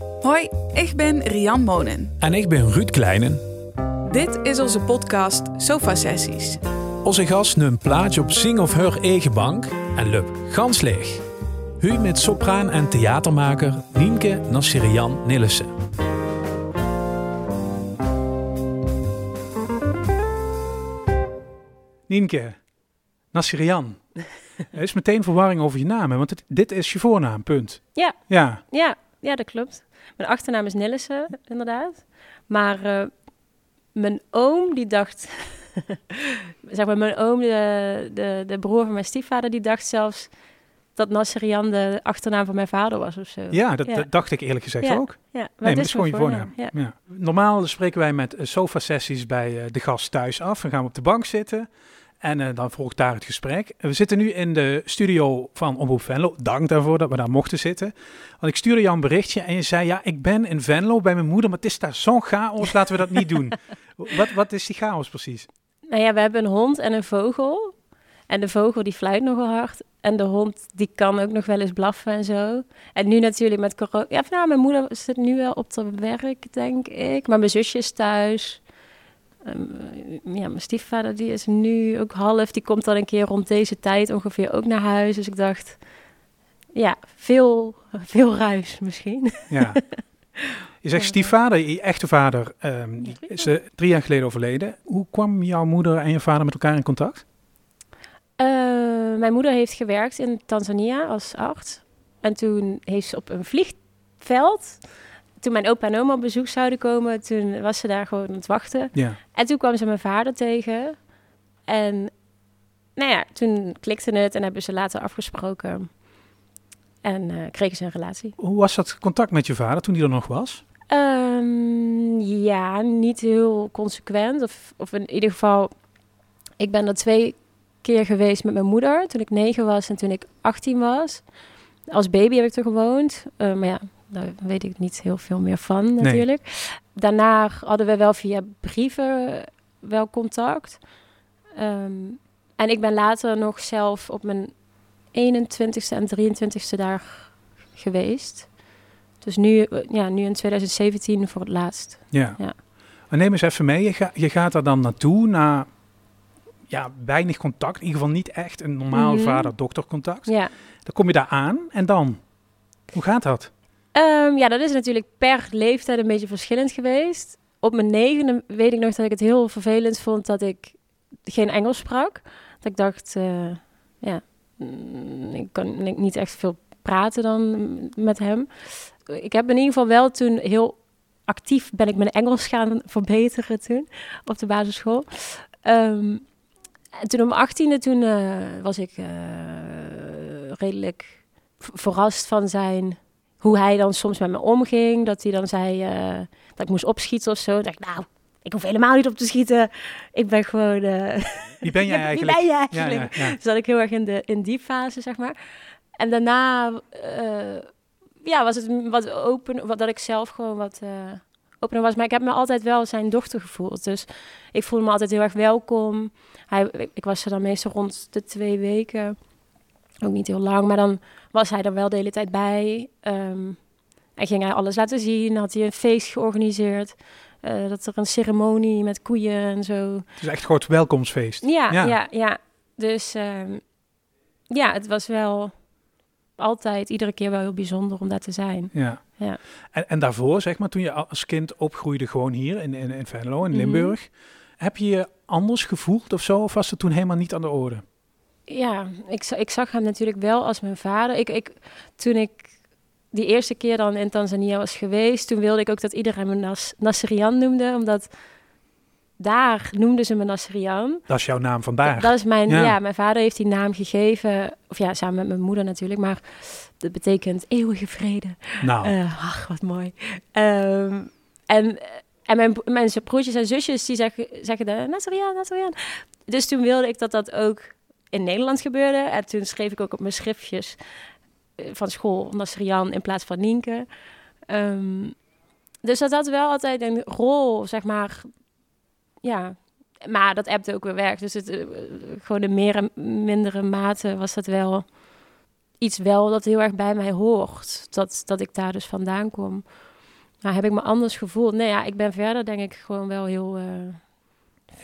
Hoi, ik ben Rian Monen. En ik ben Ruud Kleinen. Dit is onze podcast Sofa Sessies. Onze gast neemt plaatje op zing of her eigen bank en lup gans leeg. Hu met sopraan en theatermaker Nienke Nassirian Nillissen. Nienke, Nassirian. Er is meteen verwarring over je naam, hè? want het- dit is je voornaam, punt. Ja. Ja, Ja, ja, dat klopt. Mijn achternaam is Nillissen, inderdaad. Maar eh, mijn oom, die dacht... zeg maar, mijn oom, de, de, de broer van mijn stiefvader, die dacht zelfs dat Nasserian de achternaam van mijn vader was of zo. ja, dat, Ja. dat dacht ik eerlijk gezegd Ja, ook. Ja, maar Nee, maar het is gewoon je voornaam. Normaal spreken wij met eh, sofa-sessies bij eh, de gast thuis af. Dan gaan we op de bank zitten en eh, dan volgt daar het gesprek. We zitten nu in de studio van Omroep Venlo. Dank daarvoor dat we daar mochten zitten. Want ik stuurde jou een berichtje en je zei... ja, ik ben in Venlo bij mijn moeder, maar het is daar zo'n chaos. Laten we dat niet doen. Wat, wat is die chaos precies? Nou ja, we hebben een hond en een vogel. En de vogel die fluit nogal hard. En de hond die kan ook nog wel eens blaffen en zo. En nu natuurlijk met corona... Ja, nou, mijn moeder zit nu wel op de werk, denk ik. Maar mijn zusje is thuis. Ehm, ja, mijn stiefvader die is nu ook half. Die komt dan een keer rond deze tijd ongeveer ook naar huis. Dus ik dacht... Ja, veel, veel ruis misschien. Ja. Je zegt stiefvader, je echte vader ehm, die is eh, drie jaar geleden overleden. Hoe kwam jouw moeder en je vader met elkaar in contact? Eh, mijn moeder heeft gewerkt in Tanzania als arts. En toen heeft ze op een vliegveld... Toen mijn opa en oma op bezoek zouden komen, toen was ze daar gewoon aan het wachten. Ja. En toen kwam ze mijn vader tegen. En nou ja, toen klikte het en hebben ze later afgesproken. En eh, kregen ze een relatie. Hoe was dat contact met je vader toen hij er nog was? Ehm, ja, niet heel consequent. Of, of in ieder geval, ik ben er twee keer geweest met mijn moeder. Toen ik negen was en toen ik 18 was. Als baby heb ik er gewoond. Eh, maar ja, daar weet ik niet heel veel meer van natuurlijk. Daarna hadden we wel via brieven wel contact. Ehm, en ik ben later nog zelf op mijn 21ste en 23ste daar geweest. Dus nu, ja, nu in 2017 voor het laatst. Ja. Ja. Maar neem eens even mee, je, ga- je gaat er dan naartoe na ja, weinig contact. In ieder geval niet echt een normaal Mhm. vader-dochter contact. Ja. Dan kom je daar aan en dan? Hoe gaat dat? Ehm, ja, dat is natuurlijk per leeftijd een beetje verschillend geweest. Op mijn negende weet ik nog dat ik het heel vervelend vond dat ik geen Engels sprak. Dat ik dacht, eh, ja, mm, ik kan niet echt veel praten dan met hem. Ik heb in ieder geval wel toen heel actief ben ik mijn Engels gaan verbeteren toen op de basisschool. Ehm, en toen om 18e toen eh, was ik eh, redelijk verrast van zijn hoe hij dan soms met me omging. Dat hij dan zei eh, dat ik moest opschieten of zo. Dan dacht ik, nou, ik hoef helemaal niet op te schieten. Ik ben gewoon... eh, Wie ben jij Wie eigenlijk? ben je Ja, eigenlijk? ja, ja. Dus zat ik heel erg in, de, in die fase, zeg maar. En daarna eh, ja, was het wat open, wat, dat ik zelf gewoon wat opener was. Maar ik heb me altijd wel zijn dochter gevoeld. Dus ik voelde me altijd heel erg welkom. Hij, ik, ik was er dan meestal rond de twee weken. Ook niet heel lang, maar dan was hij er wel de hele tijd bij. Ehm, en ging hij alles laten zien. Had hij een feest georganiseerd. Eh, dat er een ceremonie met koeien en zo. Het is echt een groot welkomstfeest. Ja, Ja. ja, ja. Dus ehm, ja, het was wel altijd, iedere keer wel heel bijzonder om daar te zijn. Ja. Ja. En, en daarvoor, zeg maar, toen je als kind opgroeide gewoon hier in, in, in Venlo, in Mhm. Limburg. Heb je je anders gevoeld of zo? Of was het toen helemaal niet aan de orde? Ja, ik, ik zag hem natuurlijk wel als mijn vader. Ik, ik, toen ik die eerste keer dan in Tanzania was geweest, toen wilde ik ook dat iedereen me Nas, Nasserian noemde, omdat daar noemden ze me Nasserian. Dat is jouw naam vandaag. Dat is mijn, Ja. ja. mijn vader heeft die naam gegeven, of ja, samen met mijn moeder natuurlijk, maar dat betekent eeuwige vrede. nou, Eh, ach, wat mooi. Ehm, en en mijn, mijn broertjes en zusjes die zeggen, zeggen de Nazariaan, Nazariaan. Dus toen wilde ik dat dat ook in Nederland gebeurde. En toen schreef ik ook op mijn schriftjes eh, van school Nazariaan in plaats van Nienke. Ehm, dus dat had wel altijd een rol, zeg maar. Ja, maar dat appte ook weer weg. Dus het, eh, gewoon in meer en mindere mate was dat wel iets wel dat heel erg bij mij hoort. Dat, dat ik daar dus vandaan kom. Nou, heb ik me anders gevoeld? Nee, ja, ik ben verder denk ik gewoon wel heel... eh,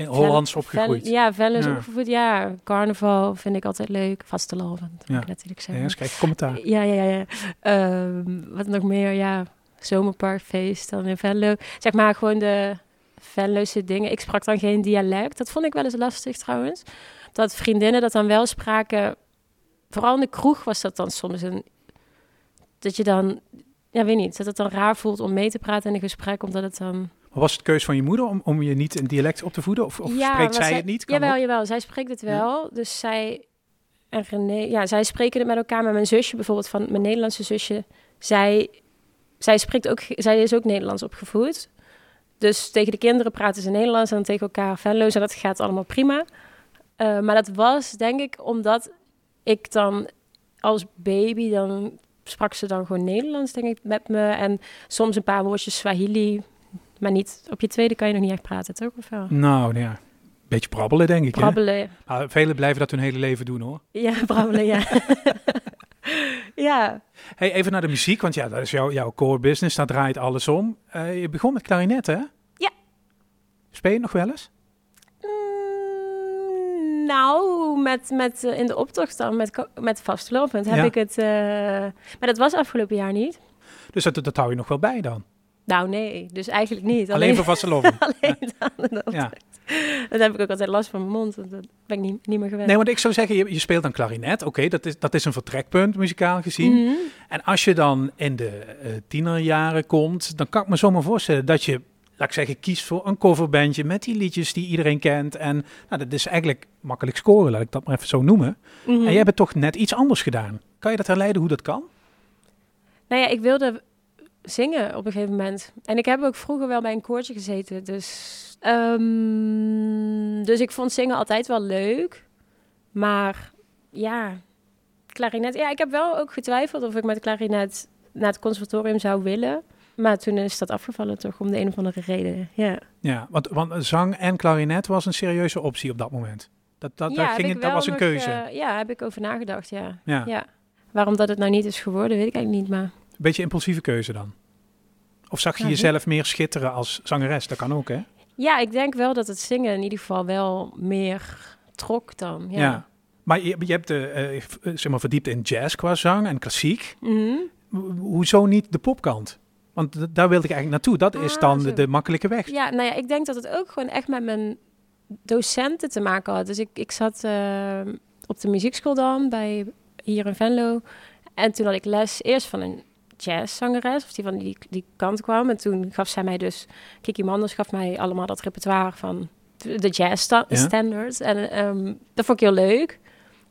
Hollands Vel- opgegroeid. ja, Venlo is Ja. opgevoed. Ja, carnaval vind ik altijd leuk. Vastelavond, moet Ja. ik natuurlijk Ja, zeggen. eens kijken, commentaar. Ja, ja, ja. ja. Ehm, wat nog meer? Ja, zomerparkfeest dan in Venlo. Zeg maar gewoon de Venlose dingen. Ik sprak dan geen dialect. Dat vond ik wel eens lastig trouwens. Dat vriendinnen dat dan wel spraken. Vooral in de kroeg was dat dan soms een... Dat je dan... Ja, weet niet. Dat het dan raar voelt om mee te praten in een gesprek. Omdat het dan... Was het keus van je moeder om, om je niet in dialect op te voeden? Of, of Ja, spreekt zij het niet? Kan jawel, jawel. Zij spreekt het wel. Dus zij en René... Ja, zij spreken het met elkaar. Maar mijn zusje bijvoorbeeld, van mijn Nederlandse zusje... Zij, zij, spreekt ook, zij is ook Nederlands opgevoed. Dus tegen de kinderen praten ze Nederlands... en tegen elkaar Venlo's. En dat gaat allemaal prima. Eh, maar dat was, denk ik, omdat ik dan als baby... dan sprak ze dan gewoon Nederlands, denk ik, met me. En soms een paar woordjes Swahili... Maar niet, op je tweede kan je nog niet echt praten, toch? Of wel? Nou, ja. Beetje brabbelen, denk ik. hè? Brabbelen. Nou, velen blijven dat hun hele leven doen, hoor. Ja, brabbelen, ja. ja. Hey, even naar de muziek, want ja, dat is jouw, jouw core business. Daar draait alles om. Eh, je begon met klarinet, hè? Ja. Speel je nog wel eens? Mm, nou, met, met, eh, in de optocht dan, met, met vastlopend, heb Ja. ik het... eh, maar dat was afgelopen jaar niet. Dus dat, dat hou je nog wel bij dan? Nou, nee, dus eigenlijk niet. Alleen, voor vasteloven? alleen dan ja. Dan heb ik ook altijd last van mijn mond, want dat ben ik niet, niet meer gewend. Nee, want ik zou zeggen, je, je speelt dan klarinet. Oké, dat, is, dat is een vertrekpunt, muzikaal gezien. Mhm. En als je dan in de eh, tienerjaren komt, dan kan ik me zomaar voorstellen dat je, laat ik zeggen, kiest voor een coverbandje met die liedjes die iedereen kent. En nou, dat is eigenlijk makkelijk scoren, laat ik dat maar even zo noemen. Mhm. En jij hebt toch net iets anders gedaan. Kan je dat herleiden hoe dat kan? Nou ja, ik wilde zingen op een gegeven moment. En ik heb ook vroeger wel bij een koortje gezeten. Dus, ehm, dus ik vond zingen altijd wel leuk. Maar ja, klarinet. Ja, ik heb wel ook getwijfeld of ik met klarinet naar het conservatorium zou willen. Maar toen is dat afgevallen toch om de een of andere reden. Ja, Ja, want, want zang en klarinet was een serieuze optie op dat moment. Dat, dat, ja heb ging, het- dat was een nog, keuze. eh, ja, heb ik over nagedacht, ja. ja. ja. Waarom dat het nou niet is geworden, weet ik eigenlijk niet. Maar beetje impulsieve keuze dan. Of zag je Ja, jezelf meer schitteren als zangeres? Dat kan ook, hè? ja, ik denk wel dat het zingen in ieder geval wel meer trok dan. Ja. Ja. Maar je, je hebt de, eh, v- eh, zeg maar, verdiept in jazz qua zang en klassiek. Mhm. Ho- Hoezo niet de popkant? Want daar wilde ik eigenlijk naartoe. Dat is Ah, dan de, makkelijke weg. Ja, nou ja, ik denk dat het ook gewoon echt met mijn docenten te maken had. Dus ik, ik zat eh, op de muziekschool dan, bij, hier in Venlo. En toen had ik les eerst van een jazzzangeres, of die van die, die kant kwam. En toen gaf zij mij dus, Kiki Manders gaf mij allemaal dat repertoire van de jazz sta- Ja. standards. En ehm, dat vond ik heel leuk.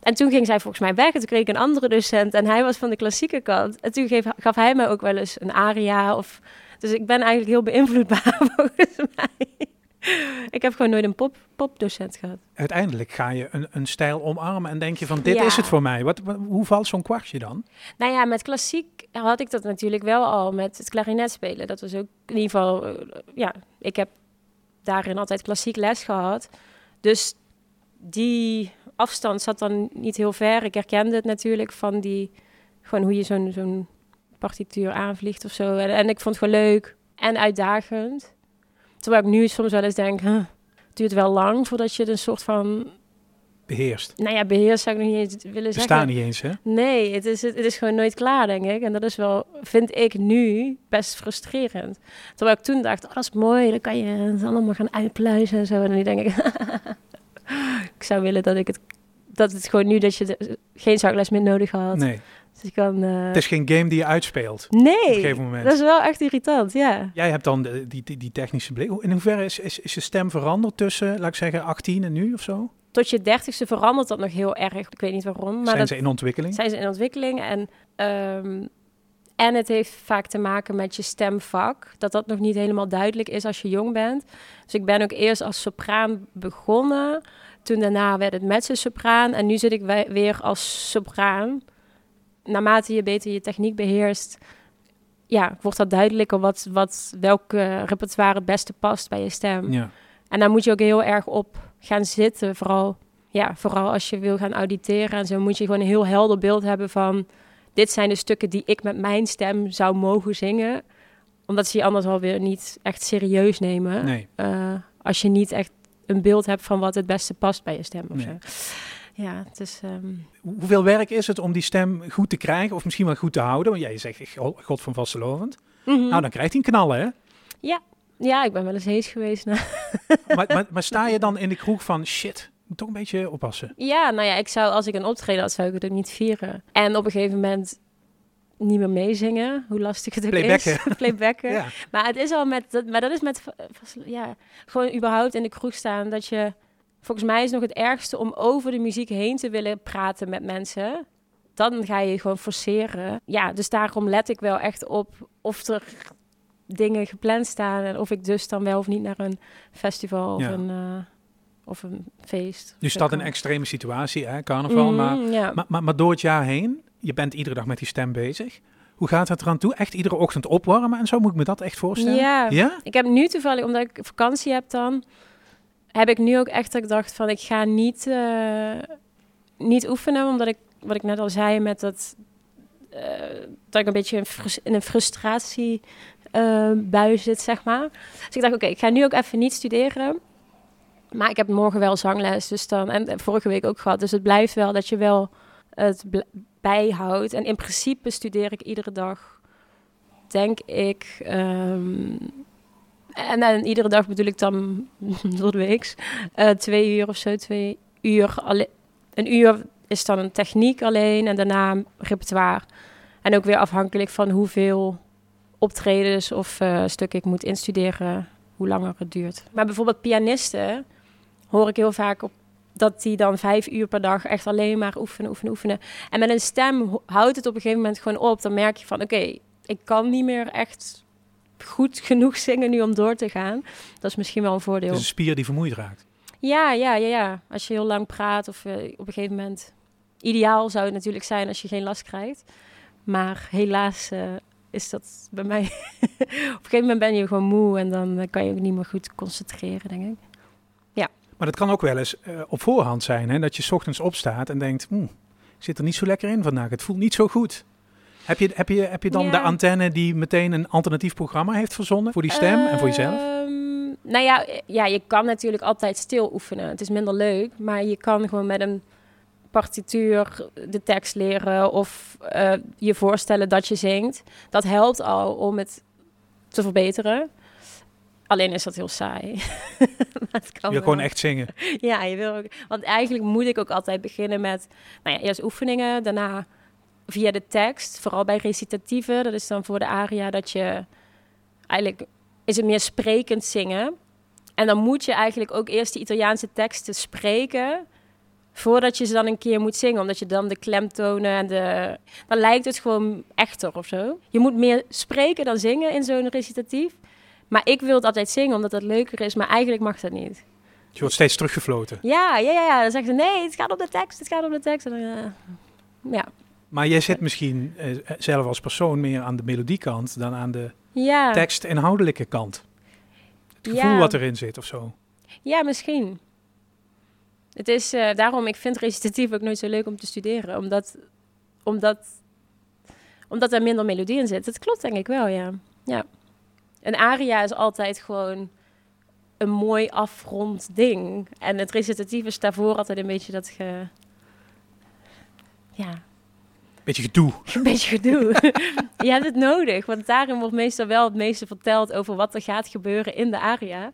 En toen ging zij volgens mij weg en toen kreeg ik een andere docent. En hij was van de klassieke kant. En toen geef, gaf hij mij ook wel eens een aria of... Dus ik ben eigenlijk heel beïnvloedbaar volgens mij. Ik heb gewoon nooit een pop, popdocent gehad. Uiteindelijk ga je een, een stijl omarmen en denk je van dit Ja. is het voor mij. Wat, wat- hoe valt zo'n kwartje dan? Nou ja, met klassiek had ik dat natuurlijk wel al met het klarinet spelen. Dat was ook in ieder geval, eh, ja, ik heb daarin altijd klassiek les gehad. Dus die afstand zat dan niet heel ver. Ik herkende het natuurlijk van die, gewoon hoe je zo'n zo'n partituur aanvliegt of zo. En, en ik vond het gewoon leuk en uitdagend. Terwijl ik nu soms wel eens denk, huh, het duurt wel lang voordat je een soort van, Beheerst. nou ja, beheers zou ik nog niet eens willen zeggen. staan niet eens, hè? Nee, het is, het is gewoon nooit klaar, denk ik. En dat is wel, vind ik nu, best frustrerend. Terwijl ik toen dacht, oh, dat is mooi, dan kan je het allemaal gaan uitpluizen en zo. En nu denk ik, ik zou willen dat ik het, dat het gewoon nu, dat je geen zangles meer nodig had. Nee. Dus kan, eh, Het is geen game die je uitspeelt op een nee, gegeven moment. dat is wel echt irritant, ja. Jij hebt dan de- die, die, die technische blik. In hoeverre is, is, is je stem veranderd tussen, laat ik zeggen, 18 en nu of zo? Tot je dertigste verandert dat nog heel erg. Ik weet niet waarom, maar Zijn dat, ze in ontwikkeling? zijn ze in ontwikkeling. En, ehm, en het heeft vaak te maken met je stemvak. Dat dat nog niet helemaal duidelijk is als je jong bent. Dus ik ben ook eerst als sopraan begonnen. Toen daarna werd het mezzo-sopraan. En nu zit ik we- weer als sopraan. Naarmate je beter je techniek beheerst... Ja, wordt dat duidelijker wat, wat, welk repertoire het beste past bij je stem. Ja. En daar moet je ook heel erg op gaan zitten. Vooral, ja, vooral als je wil gaan auditeren en zo moet je gewoon een heel helder beeld hebben van... dit zijn de stukken die ik met mijn stem zou mogen zingen. omdat ze je anders alweer niet echt serieus nemen. Nee. Eh, als je niet echt een beeld hebt van wat het beste past bij je stem of Nee. zo. Ja, het is... ehm, Hoe- Hoeveel werk is het om die stem goed te krijgen, of misschien wel goed te houden? Want jij zegt, God van vastelovend. mhm. Nou, dan krijgt hij een knallen, hè? Ja, ik ben wel eens hees geweest. Nou, maar, maar, maar sta je dan in de kroeg van, shit, moet toch een beetje oppassen. ja, nou ja, ik zou, als ik een optreden had, zou ik het ook niet vieren. En op een gegeven moment niet meer meezingen, hoe lastig het ook Playbacken. is. Playbacken. Ja. Maar het is al met, maar dat is met, ja, gewoon überhaupt in de kroeg staan, dat je, volgens mij is nog het ergste om over de muziek heen te willen praten met mensen. Dan ga je gewoon forceren. Ja, dus daarom let ik wel echt op of er dingen gepland staan en of ik dus dan wel of niet naar een festival of, Ja. een, eh, of een feest. Staat zo een extreme situatie, hè, carnaval. Mhm, maar, ja. maar, maar, maar door het jaar heen, je bent iedere dag met die stem bezig. Hoe gaat het eraan toe? Echt iedere ochtend opwarmen en zo? Moet ik me dat echt voorstellen? Ja. Ja? Ik heb nu toevallig, omdat ik vakantie heb dan, heb ik nu ook echt dat ik dacht van ik ga niet, eh, niet oefenen, omdat ik, wat ik net al zei, met dat, eh, dat ik een beetje in, een frustratie eh, bui zit, zeg maar. Dus ik dacht, oké, ik ga nu ook even niet studeren. Maar ik heb morgen wel zangles, dus dan, en vorige week ook gehad. Dus het blijft wel dat je wel het bijhoudt. En in principe studeer ik iedere dag, denk ik, ehm, en, en iedere dag bedoel ik dan door de week, eh, twee uur of zo, twee uur. alle- Een uur is dan een techniek alleen en daarna repertoire. En ook weer afhankelijk van hoeveel optredens of eh, stukken ik moet instuderen, hoe langer het duurt. Maar bijvoorbeeld pianisten hoor ik heel vaak op dat die dan vijf uur per dag echt alleen maar oefenen, oefenen, oefenen. En met een stem ho- houdt het op een gegeven moment gewoon op. Dan merk je van, oké, ik kan niet meer echt goed genoeg zingen nu om door te gaan. Dat is misschien wel een voordeel. Het is een spier die vermoeid raakt. Ja, ja, ja, ja. Als je heel lang praat of eh, op een gegeven moment... Ideaal zou het natuurlijk zijn als je geen last krijgt. Maar helaas eh, is dat bij mij... op een gegeven moment ben je gewoon moe en dan eh, kan je ook niet meer goed concentreren, denk ik. Maar dat kan ook wel eens op voorhand zijn, hè? dat je 's ochtends opstaat en denkt, "Oeh, ik zit er niet zo lekker in vandaag, het voelt niet zo goed. Heb je, heb je, heb je dan Ja. de antenne die meteen een alternatief programma heeft verzonnen voor die stem en voor jezelf? Ehm, nou ja, ja, je kan natuurlijk altijd stil oefenen. Het is minder leuk, maar je kan gewoon met een partituur de tekst leren of eh, je voorstellen dat je zingt. Dat helpt al om het te verbeteren. Alleen is dat heel saai. Maar het kan Je wil gewoon echt zingen. Ja, je wil ook. Want eigenlijk moet ik ook altijd beginnen met, nou ja, eerst oefeningen, daarna via de tekst, vooral bij recitatieve. Dat is dan voor de aria dat je eigenlijk is het meer sprekend zingen. En dan moet je eigenlijk ook eerst de Italiaanse teksten spreken voordat je ze dan een keer moet zingen, omdat je dan de klemtonen en de dan lijkt het gewoon echter of zo. Je moet meer spreken dan zingen in zo'n recitatief. Maar ik wil het altijd zingen omdat dat leuker is, maar eigenlijk mag dat niet. Je wordt steeds teruggefloten. Ja, ja, ja, ja. Dan zeggen ze, nee, het gaat om de tekst, het gaat om de tekst. En dan, eh, ja. Maar jij zit misschien eh, zelf als persoon meer aan de melodiekant dan aan de Ja. tekst-inhoudelijke kant. Het gevoel Ja. wat erin zit of zo. ja, misschien. Het is eh, daarom, ik vind recitatief ook nooit zo leuk om te studeren. Omdat, omdat, omdat er minder melodie in zit. Dat klopt denk ik wel, ja. ja. Een aria is altijd gewoon een mooi afrond ding. En het recitatief is daarvoor altijd een beetje dat ge... Ja, Beetje gedoe. een beetje gedoe. je hebt het nodig, want daarin wordt meestal wel het meeste verteld over wat er gaat gebeuren in de aria.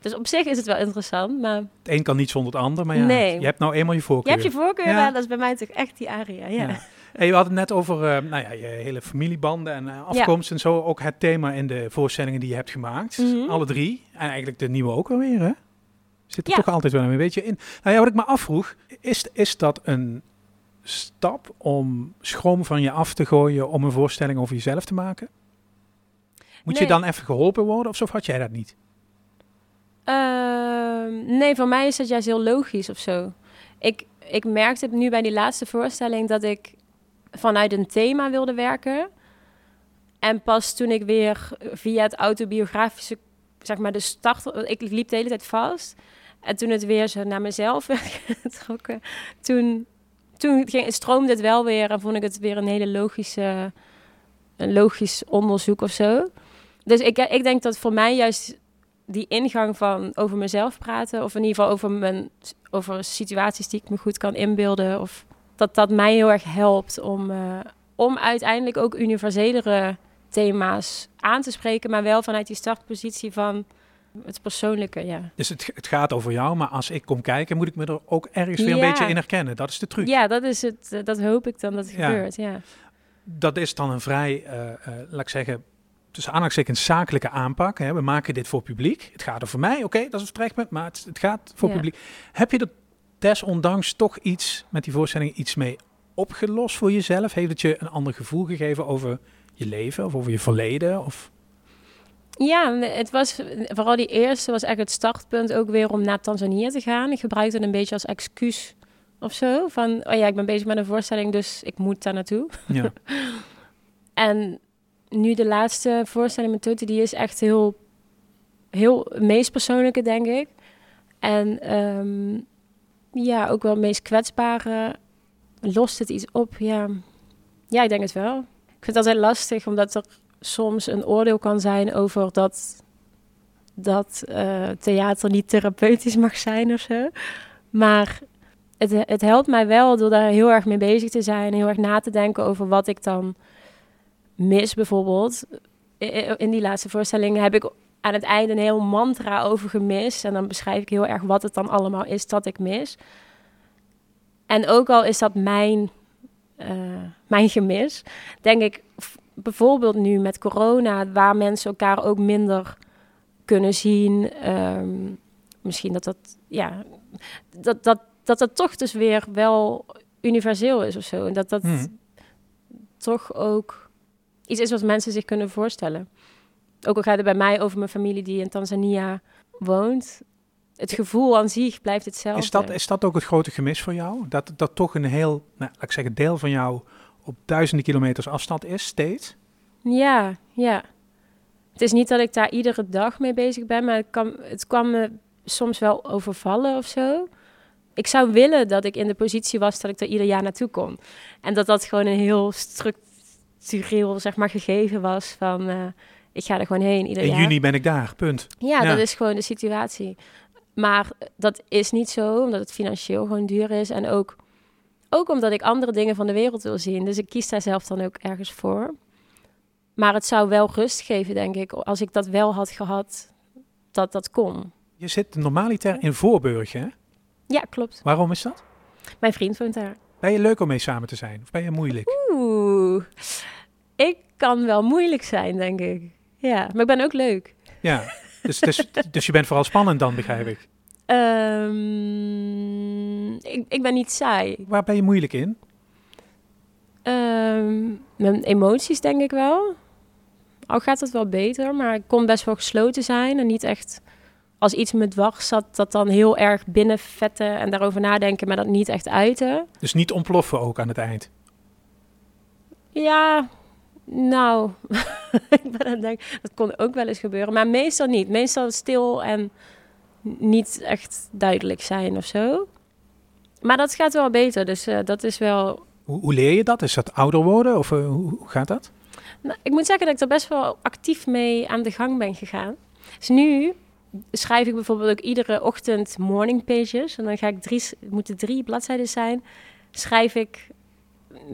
Dus op zich is het wel interessant, maar Het een kan niet zonder het ander, maar ja, Nee. je hebt nou eenmaal je je voorkeur. hebt je voorkeur, Ja. maar dat is bij mij toch echt die aria. Ja. Ja. Hey, we hadden het net over eh, nou ja, je hele familiebanden en eh, afkomst en zo. Ook het thema in de voorstellingen die je hebt gemaakt. Mhm. Alle drie. En eigenlijk de nieuwe ook alweer, hè? Zit er toch altijd wel een beetje in. Nou ja, wat ik me afvroeg, is, is dat een stap om schroom van je af te gooien om een voorstelling over jezelf te maken? Moet je dan even geholpen worden of zo of had jij dat niet? Ehm, nee, voor mij is het juist heel logisch of zo. Ik, ik merkte nu bij die laatste voorstelling dat ik vanuit een thema wilde werken. En pas toen ik weer via het autobiografische, zeg maar de start, ik liep de hele tijd vast. En toen het weer zo naar mezelf werd getrokken, toen, toen ging, stroomde het wel weer en vond ik het weer een hele logische, een logisch onderzoek of zo. Dus ik, ik denk dat voor mij juist die ingang van over mezelf praten, of in ieder geval over, mijn, over situaties die ik me goed kan inbeelden, of dat dat mij heel erg helpt om, uh, om uiteindelijk ook universelere thema's aan te spreken, maar wel vanuit die startpositie van het persoonlijke, ja. Dus het, het gaat over jou, maar als ik kom kijken, moet ik me er ook ergens weer een beetje in herkennen. Dat is de truc. Ja, dat is het. Eh, dat hoop ik dan dat het gebeurt, ja. Dat is dan een vrij, uh, uh, laat ik zeggen, tussen aanhalingstekens zakelijke aanpak. Hè. We maken dit voor publiek. Het gaat er voor mij, oké, dat is het vertrekpunt, maar het, het gaat voor publiek. Heb je er desondanks toch iets met die voorstelling iets mee opgelost voor jezelf? Heeft het je een ander gevoel gegeven over je leven of over je verleden? Of... Ja, het was vooral die eerste was echt het startpunt ook weer om naar Tanzania te gaan. Ik gebruikte het een beetje als excuus of zo. Van, oh ja, ik ben bezig met een voorstelling, dus ik moet daar naartoe. Ja. en nu de laatste voorstelling met Tote, die is echt heel, heel meest persoonlijke, denk ik. En um, ja, ook wel het meest kwetsbare. Lost het iets op? Ja. ja, ik denk het wel. Ik vind het altijd lastig, omdat er soms een oordeel kan zijn over dat, dat uh, theater niet therapeutisch mag zijn of zo. Maar het, het helpt mij wel door daar heel erg mee bezig te zijn. Heel erg na te denken over wat ik dan mis bijvoorbeeld. In die laatste voorstelling heb ik aan het einde een heel mantra over gemist. En dan beschrijf ik heel erg wat het dan allemaal is dat ik mis. En ook al is dat mijn, uh, mijn gemis, denk ik bijvoorbeeld nu met corona, waar mensen elkaar ook minder kunnen zien. Um, misschien dat dat, ja, dat, dat, dat dat toch dus weer wel universeel is of zo. En dat dat hmm. toch ook iets is wat mensen zich kunnen voorstellen. Ook al gaat het bij mij over mijn familie die in Tanzania woont. Het gevoel aan zich blijft hetzelfde. Is dat, is dat ook het grote gemis voor jou? Dat, dat toch een heel, nou, laat ik zeggen, deel van jou op duizenden kilometers afstand is, steeds? Ja, ja. Het is niet dat ik daar iedere dag mee bezig ben, maar het, kan, het kwam me soms wel overvallen of zo. Ik zou willen dat ik in de positie was dat ik er ieder jaar naartoe kon. En dat dat gewoon een heel structureel, zeg maar, gegeven was van... Uh, ik ga er gewoon heen ieder in jaar. In juni ben ik daar, punt. Ja, dat is gewoon de situatie. Maar dat is niet zo, omdat het financieel gewoon duur is. En ook, ook omdat ik andere dingen van de wereld wil zien. Dus ik kies daar zelf dan ook ergens voor. Maar het zou wel rust geven, denk ik, als ik dat wel had gehad, dat dat kon. Je zit normaliter in Voorburg, hè? Ja, klopt. Waarom is dat? Mijn vriend woont daar. Ben je leuk om mee samen te zijn? Of ben je moeilijk? Oeh, ik kan wel moeilijk zijn, denk ik. Ja, maar ik ben ook leuk. Ja, dus, dus, dus je bent vooral spannend dan, begrijp ik? Um, ik, ik ben niet saai. Waar ben je moeilijk in? Um, mijn emoties, denk ik wel. Al gaat het wel beter, maar ik kon best wel gesloten zijn en niet echt als iets me dwars zat, dat dan heel erg binnenvetten en daarover nadenken, maar dat niet echt uiten. Dus niet ontploffen ook aan het eind? Ja, nou, ik ben aan denk, dat kon ook wel eens gebeuren, maar meestal niet. Meestal stil en niet echt duidelijk zijn of zo. Maar dat gaat wel beter, dus uh, dat is wel... Hoe, hoe, leer je dat? Is dat ouder worden of uh, hoe, hoe, gaat dat? Nou, ik moet zeggen dat ik er best wel actief mee aan de gang ben gegaan. Dus nu schrijf ik bijvoorbeeld ook iedere ochtend morning pages. En dan ga ik drie, moeten drie bladzijden zijn. Schrijf ik,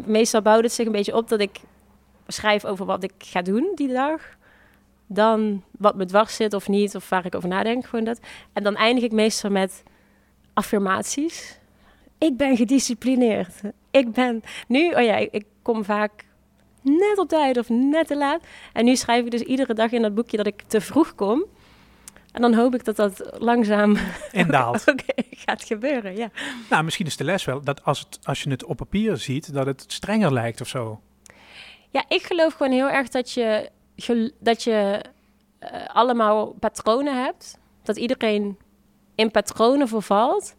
meestal bouwt het zich een beetje op dat ik schrijf over wat ik ga doen die dag. Dan wat me dwars zit of niet, of waar ik over nadenk, gewoon dat. En dan eindig ik meestal met affirmaties. Ik ben gedisciplineerd. Ik ben nu, oh ja, ik kom vaak net op tijd of net te laat. En nu schrijf ik dus iedere dag in dat boekje dat ik te vroeg kom. En dan hoop ik dat dat langzaam indaalt. okay, gaat gebeuren, ja. Nou, misschien is de les wel dat als, het, als je het op papier ziet, dat het strenger lijkt of zo. Ja, ik geloof gewoon heel erg dat je, dat je uh, allemaal patronen hebt. Dat iedereen in patronen vervalt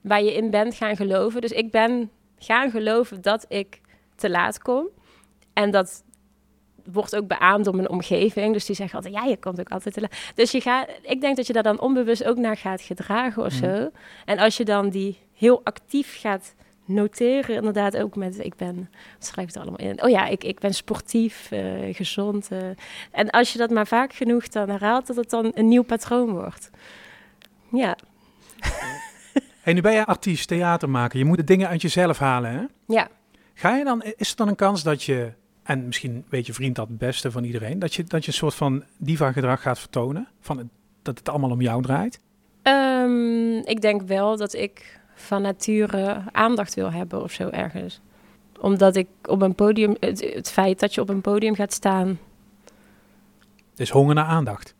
waar je in bent gaan geloven. Dus ik ben gaan geloven dat ik te laat kom. En dat wordt ook beaamd door mijn omgeving. Dus die zeggen altijd, ja, je komt ook altijd te laat. Dus je gaat, ik denk dat je daar dan onbewust ook naar gaat gedragen of mhm. zo. En als je dan die heel actief gaat noteren inderdaad ook met, ik ben, schrijf het allemaal in? Oh ja, ik, ik ben sportief, eh, gezond. eh. en als je dat maar vaak genoeg dan herhaalt, dat het dan een nieuw patroon wordt. Ja, Hey, nu ben je artiest, theatermaker. Je moet de dingen uit jezelf halen, hè? ja. Ga je dan, is er dan een kans dat je, en misschien weet je vriend dat het beste van iedereen, dat je, dat je een soort van diva-gedrag gaat vertonen? Van het, dat het allemaal om jou draait? Ehm, ik denk wel dat ik van nature aandacht wil hebben of zo ergens. Omdat ik op een podium, het, het feit dat je op een podium gaat staan, Dus honger naar aandacht.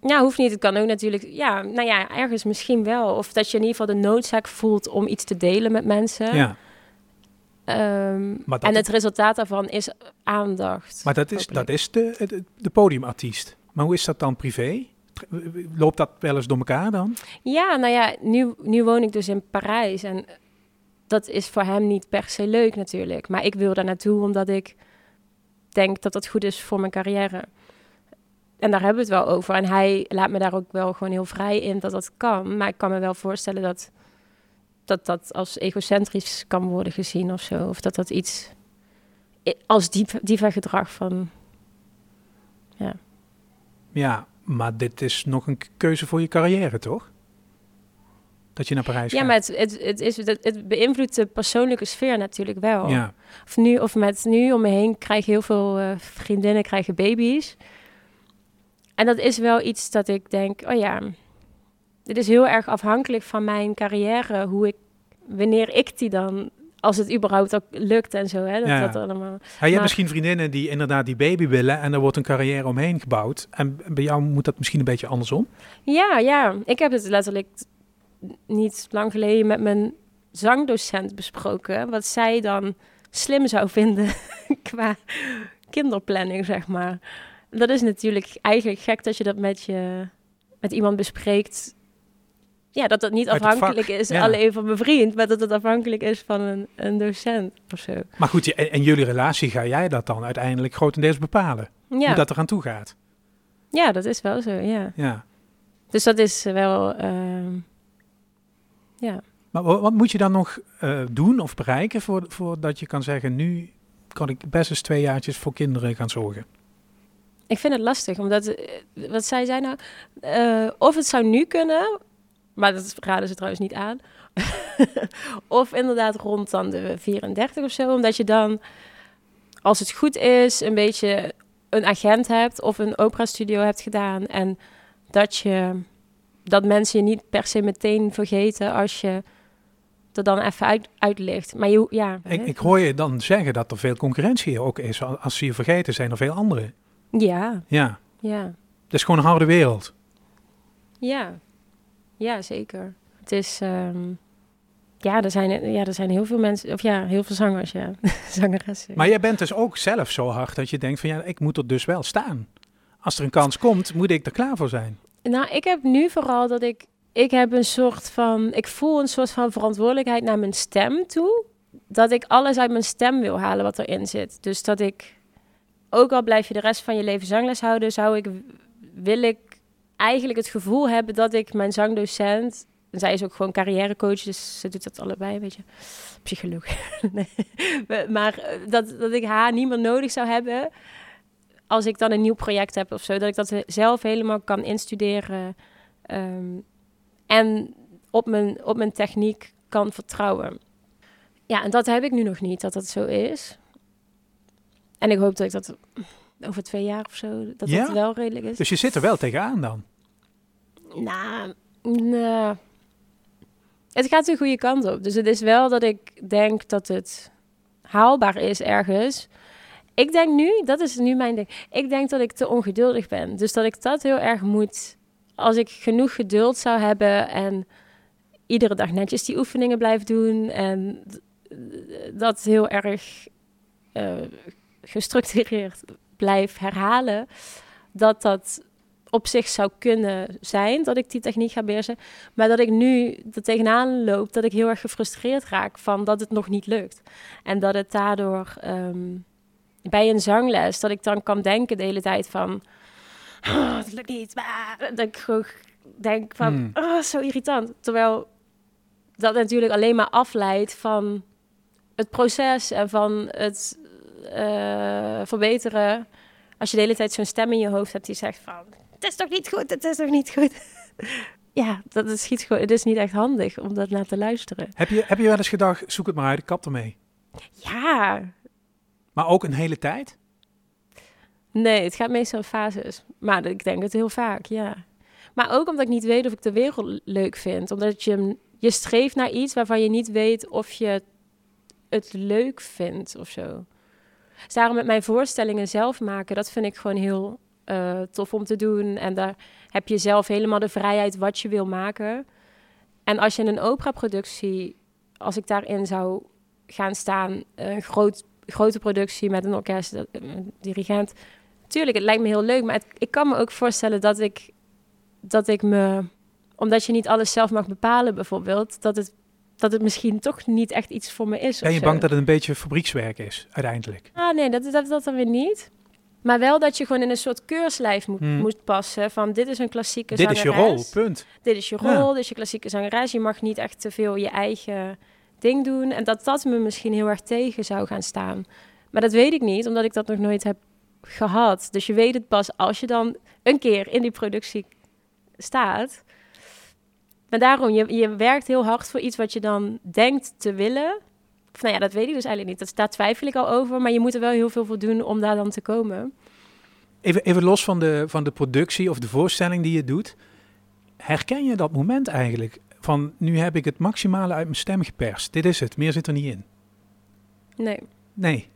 Ja, hoeft niet. Het kan ook natuurlijk. Ja, nou ja, ergens misschien wel. Of dat je in ieder geval de noodzaak voelt om iets te delen met mensen. Ja, Ehm, en het resultaat daarvan is aandacht. maar dat is, dat is de, de, de podiumartiest. Maar hoe is dat dan privé? Loopt dat wel eens door elkaar dan? Ja, nou ja, nu, nu woon ik dus in Parijs. En dat is voor hem niet per se leuk natuurlijk. Maar ik wil daar naartoe omdat ik denk dat dat goed is voor mijn carrière. En daar hebben we het wel over. En hij laat me daar ook wel gewoon heel vrij in dat dat kan. Maar ik kan me wel voorstellen dat dat, dat als egocentrisch kan worden gezien of zo. Of dat dat iets als diep, diva gedrag van... Ja, maar dit is nog een keuze voor je carrière, toch? Dat je naar Parijs Ja, gaat. maar het, het, het, is, het, het beïnvloedt de persoonlijke sfeer natuurlijk wel. Ja, Of nu, of met nu om me heen krijg je heel veel eh, vriendinnen krijgen baby's. En dat is wel iets dat ik denk, oh ja, dit is heel erg afhankelijk van mijn carrière, hoe ik, wanneer ik die dan, als het überhaupt ook lukt en zo, hè, dat Ja. dat allemaal. Ja, je hebt Maar- misschien vriendinnen die inderdaad die baby willen en er wordt een carrière omheen gebouwd. En bij jou moet dat misschien een beetje andersom. Ja, ja, ik heb het letterlijk niet lang geleden met mijn zangdocent besproken, wat zij dan slim zou vinden qua kinderplanning, zeg maar. Dat is natuurlijk eigenlijk gek dat je dat met, je, met iemand bespreekt. Ja, dat dat niet afhankelijk is ja. alleen van mijn vriend, maar dat het afhankelijk is van een, een docent of zo. Maar goed, en, en jullie relatie ga jij dat dan uiteindelijk grotendeels bepalen. Ja, Hoe dat eraan toe gaat. ja dat is wel zo, ja. Ja. Dus dat is wel, ehm, ja. Maar wa- wat moet je dan nog eh, doen of bereiken voor, voordat je kan zeggen, nu kan ik best eens twee jaartjes voor kinderen gaan zorgen? Ik vind het lastig, omdat, eh, wat zij zei nou, eh, of het zou nu kunnen, maar dat raden ze trouwens niet aan, of inderdaad rond dan de 34 of zo, omdat je dan, als het goed is, een beetje een agent hebt of een opera-studio hebt gedaan en dat je, dat mensen je niet per se meteen vergeten als je er dan even uit, uitlicht. Maar je, ja, Ik, ik hoor je dan zeggen dat er veel concurrentie ook is. Als ze je vergeten, zijn er veel anderen. Ja, Ja, ja. het is gewoon een harde wereld. Ja, ja zeker. Het is, ehm, ja, er zijn, ja, er zijn heel veel mensen, of ja, heel veel zangers, ja, zangeressen. Maar jij bent dus ook zelf zo hard dat je denkt van ja, ik moet er dus wel staan. Als er een kans komt, moet ik er klaar voor zijn. Nou, ik heb nu vooral dat ik, ik heb een soort van, ik voel een soort van verantwoordelijkheid naar mijn stem toe. Dat ik alles uit mijn stem wil halen wat erin zit. Dus dat ik, ook al blijf je de rest van je leven zangles houden, zou ik, wil ik eigenlijk het gevoel hebben dat ik mijn zangdocent, en zij is ook gewoon carrièrecoach, dus ze doet dat allebei, weet je, psycholoog. Maar eh, dat, dat ik haar niet meer nodig zou hebben als ik dan een nieuw project heb of zo, dat ik dat zelf helemaal kan instuderen ehm, en op mijn, op mijn techniek kan vertrouwen. Ja, en dat heb ik nu nog niet, dat dat zo is. En ik hoop dat ik dat over twee jaar of zo, dat Ja? dat wel redelijk is. Dus je zit er wel tegenaan dan. Nou, nou, het gaat de goede kant op. Dus het is wel dat ik denk dat het haalbaar is ergens. Ik denk nu, dat is nu mijn ding. Ik denk dat ik te ongeduldig ben. Dus dat ik dat heel erg moet. Als ik genoeg geduld zou hebben en iedere dag netjes die oefeningen blijf doen en dat heel erg eh, gestructureerd blijf herhalen, dat dat op zich zou kunnen zijn dat ik die techniek ga beheersen. Maar dat ik nu er tegenaan loop, dat ik heel erg gefrustreerd raak van dat het nog niet lukt. En dat het daardoor ehm, bij een zangles, dat ik dan kan denken de hele tijd van... "Oh, het lukt niet. maar Dat ik gewoon denk van, Hmm. oh, zo irritant. Terwijl dat natuurlijk alleen maar afleidt van het proces en van het eh, verbeteren. Als je de hele tijd zo'n stem in je hoofd hebt die zegt van... Het is toch niet goed, het is toch niet goed. ja, dat is, schiet gewoon, het is niet echt handig om dat naar te luisteren. Heb je, heb je wel eens gedacht, zoek het maar uit, kap ermee. Ja, Maar ook een hele tijd? nee, het gaat meestal in fases. Maar ik denk het heel vaak, ja. Maar ook omdat ik niet weet of ik de wereld leuk vind. Omdat je, je streeft naar iets waarvan je niet weet of je het leuk vindt of zo. Dus daarom met mijn voorstellingen zelf maken, dat vind ik gewoon heel eh, tof om te doen. En daar heb je zelf helemaal de vrijheid wat je wil maken. En als je in een operaproductie, als ik daarin zou gaan staan, een groot, grote productie met een orkest, dat- een dirigent. Tuurlijk, het lijkt me heel leuk, maar ik kan me ook voorstellen dat ik, dat ik me, omdat je niet alles zelf mag bepalen bijvoorbeeld, dat het, dat het misschien toch niet echt iets voor me is. Ben je bang dat het een beetje fabriekswerk is, uiteindelijk? Ah, nee, dat, dat, dat dan weer niet. Maar wel dat je gewoon in een soort keurslijf moet, Hmm. moet passen. Van dit is een klassieke Dit is je rol, punt. Dit is je Ja. rol, dit is je klassieke zangeres. Je mag niet echt te veel je eigen ding doen. En dat dat me misschien heel erg tegen zou gaan staan. Maar dat weet ik niet, omdat ik dat nog nooit heb gehad. Dus je weet het pas als je dan een keer in die productie staat. Maar daarom, je, je werkt heel hard voor iets wat je dan denkt te willen. Of nou ja, dat weet ik dus eigenlijk niet. Dat, daar twijfel ik al over. Maar je moet er wel heel veel voor doen om daar dan te komen. Even, even los van de, van de productie of de voorstelling die je doet. Herken je dat moment eigenlijk? Van nu heb ik het maximale uit mijn stem geperst. Dit is het, meer zit er niet in. Nee. Nee.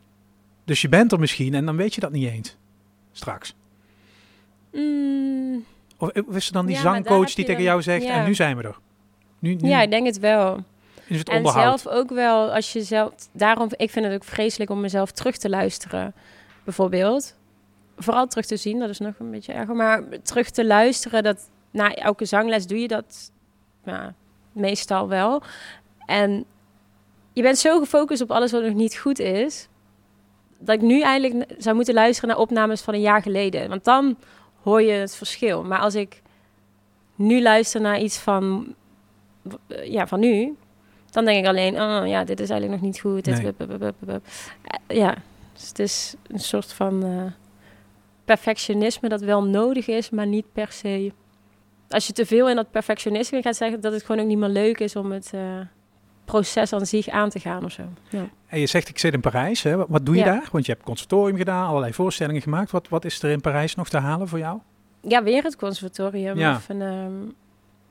Dus je bent er misschien en dan weet je dat niet eens. Straks. Mm, Of of is er dan die Ja, zangcoach die tegen dan- jou zegt, ja. en nu zijn we er. Nu, nu ja, ik denk het wel. is het En zelf ook wel, als je zelf... Daarom, ik vind het ook vreselijk om mezelf terug te luisteren, bijvoorbeeld. Vooral terug te zien, dat is nog een beetje erger. Maar terug te luisteren, dat na elke zangles doe je dat meestal wel. En je bent zo gefocust op alles wat nog niet goed is... dat ik nu eigenlijk zou moeten luisteren naar opnames van een jaar geleden. Want dan hoor je het verschil. Maar als ik nu luister naar iets van, ja, van nu... Dan denk ik alleen, oh ja, dit is eigenlijk nog niet goed. Dit, Nee. bup, bup, bup, bup, bup. Eh, Ja, dus het is een soort van eh, perfectionisme dat wel nodig is, maar niet per se. Als je te veel in dat perfectionisme gaat zeggen, dat het gewoon ook niet meer leuk is om het eh, proces aan zich aan te gaan of zo. Ja. En je zegt, ik zit in Parijs. Hè? Wat, wat doe je Ja. daar? Want je hebt conservatorium gedaan, allerlei voorstellingen gemaakt. Wat, wat is er in Parijs nog te halen voor jou? ja, weer het conservatorium. Ja. Of een, ehm,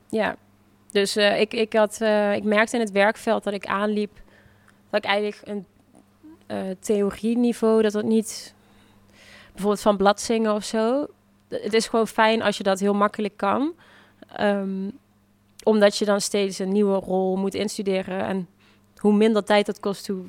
ja, dus eh, ik, ik, had, eh, ik merkte in het werkveld dat ik aanliep dat ik eigenlijk een eh theorieniveau, dat het niet bijvoorbeeld van bladzingen of zo. Het is gewoon fijn als je dat heel makkelijk kan. Ehm, omdat je dan steeds een nieuwe rol moet instuderen. En hoe minder tijd dat kost, hoe,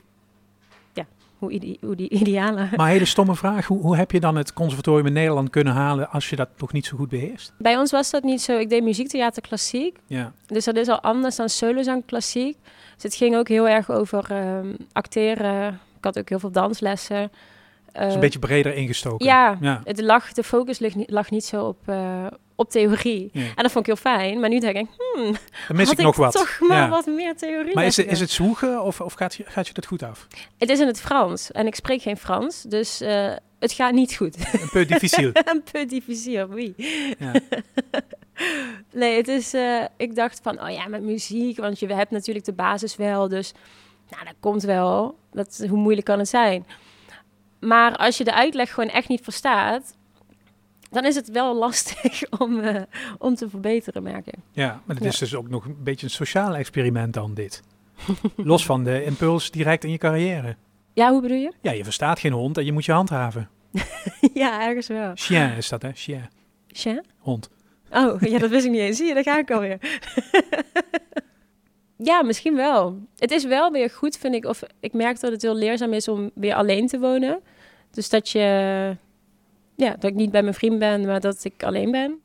ja, hoe, ide- hoe die idealen. Maar hele stomme vraag. Hoe, hoe heb je dan het conservatorium in Nederland kunnen halen als je dat nog niet zo goed beheerst? Bij ons was dat niet zo. Ik deed muziektheater klassiek. Ja. Dus dat is al anders dan solozang klassiek. Dus het ging ook heel erg over ehm, acteren. Ik had ook heel veel danslessen. Is Eh, een beetje breder ingestoken. ja, Ja. het lag, de focus lag niet, lag niet zo op, eh, op theorie. Ja. En dat vond ik heel fijn. Maar nu denk ik, hmm, Dan mis had ik nog wat. toch maar Ja. wat meer theorie. Maar is is het zwoegen of, of gaat, je, gaat je dat goed af? Het is in het Frans. En ik spreek geen Frans. Dus eh, het gaat niet goed. Een peu difficile. een peu difficile, oui. Ja. nee, het is... eh, ik dacht van, oh ja, met muziek. Want je hebt natuurlijk de basis wel. Dus, nou, dat komt wel. Dat, hoe moeilijk kan het zijn? Maar als je de uitleg gewoon echt niet verstaat... dan is het wel lastig om, eh, om te verbeteren, merk ik. ja, maar het Ja. is dus ook nog een beetje een sociaal experiment dan dit. Los van de impuls direct in je carrière. Ja, hoe bedoel je? Ja, je verstaat geen hond en je moet je handhaven. ja, ergens wel. Chien is dat, hè? Chien. Tja? Hond. Oh, ja, dat wist ik niet eens. Zie je, daar ga ik alweer. ja, misschien wel. Het is wel weer goed, vind ik. Of ik merk dat het heel leerzaam is om weer alleen te wonen. Dus dat je... Ja, dat ik niet bij mijn vriend ben, maar dat ik alleen ben.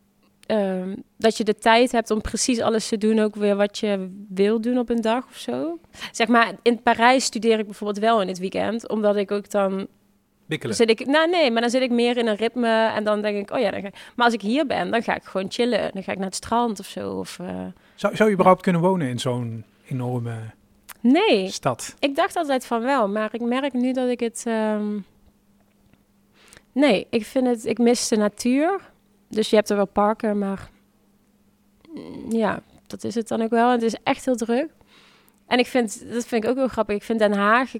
Ehm, dat je de tijd hebt om precies alles te doen, ook weer wat je wil doen op een dag of zo. Zeg maar, in Parijs studeer ik bijvoorbeeld wel in het weekend, omdat ik ook dan Bikkelen. zit ik, nou nee, maar dan zit ik meer in een ritme en dan denk ik, oh ja, dan ga ik, maar als ik hier ben, dan ga ik gewoon chillen. Dan ga ik naar het strand of zo. Of, eh, Zou, zou je überhaupt kunnen wonen in zo'n enorme Nee, stad. ik dacht altijd van wel, maar ik merk nu dat ik het. ehm, Nee, ik vind het. Ik mis de natuur. Dus je hebt er wel parken, maar. mm, Ja, dat is het dan ook wel. Het is echt heel druk. En ik vind, dat vind ik ook heel grappig. Ik vind Den Haag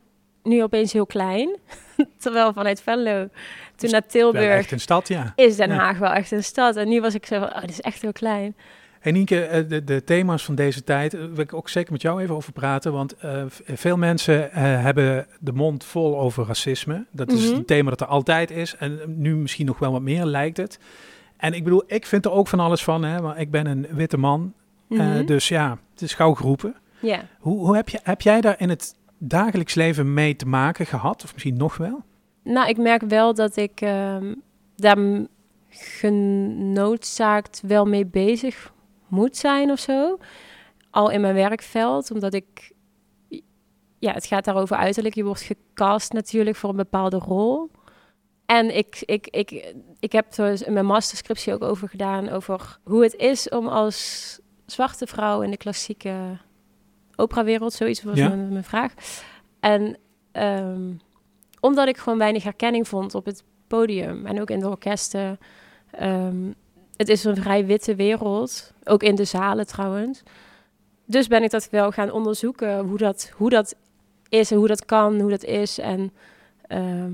nu opeens heel klein. Terwijl vanuit Venlo, toen naar Wel Tilburg, echt een stad, ja. is Den Ja. Haag wel echt een stad. En nu was ik zo van, oh, dit is echt heel klein. En Nienke, eh, de, de thema's van deze tijd eh, wil ik ook zeker met jou even over praten. Want eh, veel mensen hebben de mond vol over racisme. Dat is Mhm. een thema dat er altijd is. En nu misschien nog wel wat meer lijkt het. En ik bedoel, ik vind er ook van alles van. Hè, maar ik ben een witte man. Mhm. dus ja, het is gauw geroepen. Hoe, hoe heb, je, heb jij daar in het dagelijks leven mee te maken gehad? Of misschien nog wel? Nou, ik merk wel dat ik ehm, daar genoodzaakt wel mee bezig moet zijn of zo. Al in mijn werkveld, omdat ik... Ja, het gaat daarover uiterlijk. Je wordt gecast natuurlijk voor een bepaalde rol. En ik, ik, ik, ik heb er dus in mijn masterscriptie ook over gedaan... over hoe het is om als zwarte vrouw in de klassieke operawereld... zoiets was Ja. mijn, mijn vraag. En... ehm, omdat ik gewoon weinig herkenning vond op het podium en ook in de orkesten. Ehm, het is een vrij witte wereld, ook in de zalen trouwens. Dus ben ik dat wel gaan onderzoeken, hoe dat, hoe dat is en hoe dat kan, hoe dat is en ehm,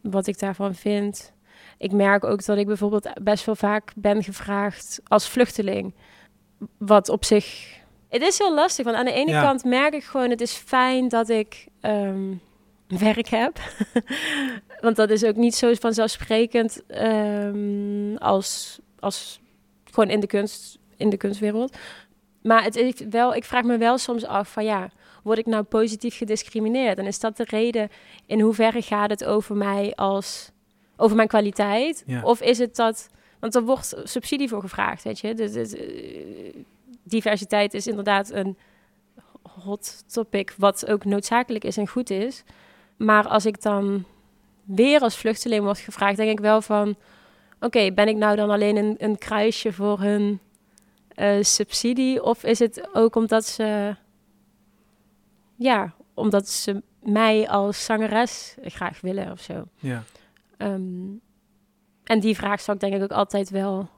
wat ik daarvan vind. Ik merk ook dat ik bijvoorbeeld best wel vaak ben gevraagd als vluchteling. Wat op zich. Het is heel lastig, want aan de ene Ja. kant merk ik gewoon: het is fijn dat ik ehm, werk heb. want dat is ook niet zo vanzelfsprekend ehm, als, als gewoon in de, kunst, in de kunstwereld. Maar het is wel, ik vraag me wel soms af van ja, word ik nou positief gediscrimineerd? En is dat de reden in hoeverre gaat het over mij als over mijn kwaliteit? Ja. Of is het dat, want er wordt subsidie voor gevraagd, weet je? Dus, dus, diversiteit is inderdaad een hot topic, wat ook noodzakelijk is en goed is. Maar als ik dan weer als vluchteling word gevraagd, denk ik wel van... Oké, ben ik nou dan alleen een, een kruisje voor hun eh, subsidie? Of is het ook omdat ze... Ja, omdat ze mij als zangeres graag willen of zo. Ja. Ehm, en die vraag zou ik denk ik ook altijd wel...